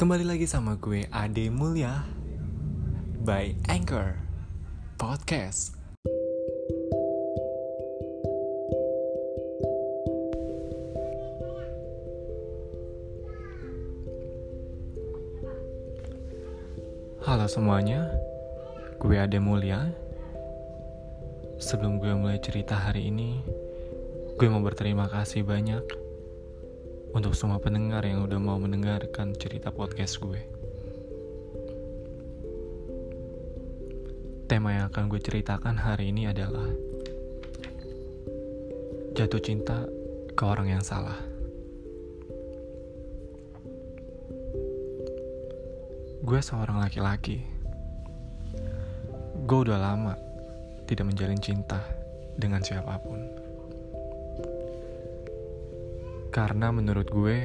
Kembali lagi sama gue Ade Mulia by Anchor Podcast. Halo semuanya, gue Ade Mulia. Sebelum gue mulai cerita hari ini, gue mau berterima kasih banyak untuk semua pendengar yang udah mau mendengarkan cerita podcast gue. Tema yang akan gue ceritakan hari ini adalah jatuh cinta ke orang yang salah. Gue seorang laki-laki. Gue udah lama tidak menjalin cinta dengan siapa pun. Karena menurut gue,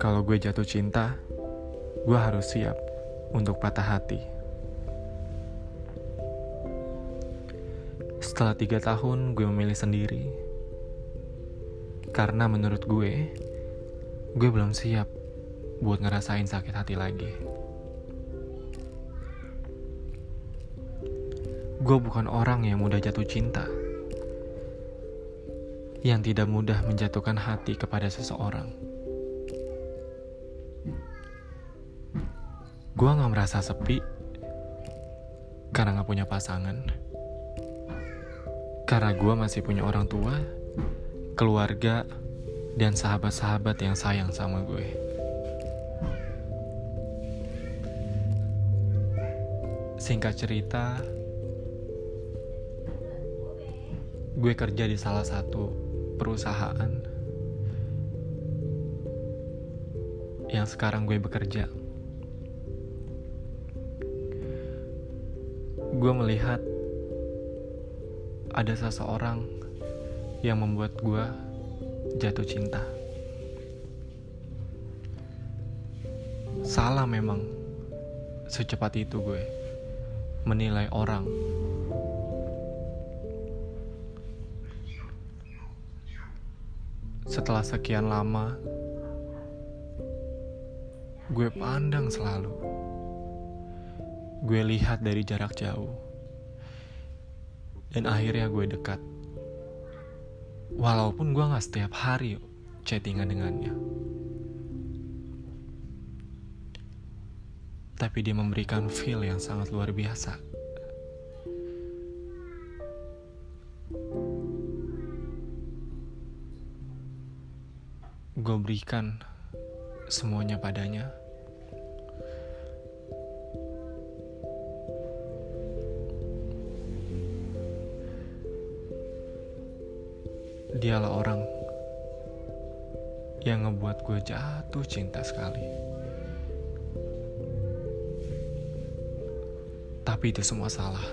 kalau gue jatuh cinta, gue harus siap untuk patah hati. Setelah tiga tahun, gue memilih sendiri. Karena menurut gue, gue belum siap buat ngerasain sakit hati lagi. Gue bukan orang yang mudah jatuh cinta yang tidak mudah menjatuhkan hati kepada seseorang. Gue gak merasa sepi karena gak punya pasangan. Karena gue masih punya orang tua, keluarga, dan sahabat-sahabat yang sayang sama gue. Singkat cerita, gue kerja di salah satu perusahaan yang sekarang gue bekerja. Gue melihat ada seseorang yang membuat gue jatuh cinta. Salah memang secepat itu gue menilai orang Setelah sekian lama, gue pandang selalu. Gue lihat dari jarak jauh. Dan akhirnya gue dekat. Walaupun gue gak setiap hari chattingan dengannya. Tapi dia memberikan feel yang sangat luar biasa. Gue berikan semuanya padanya. Dialah orang yang ngebuat gue jatuh cinta sekali. Tapi itu semua salah.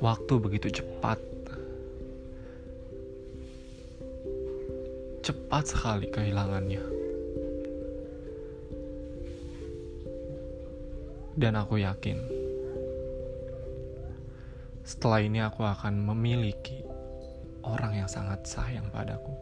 Waktu begitu cepat cepat sekali kehilangannya. Dan aku yakin, setelah ini aku akan memiliki orang yang sangat sayang padaku.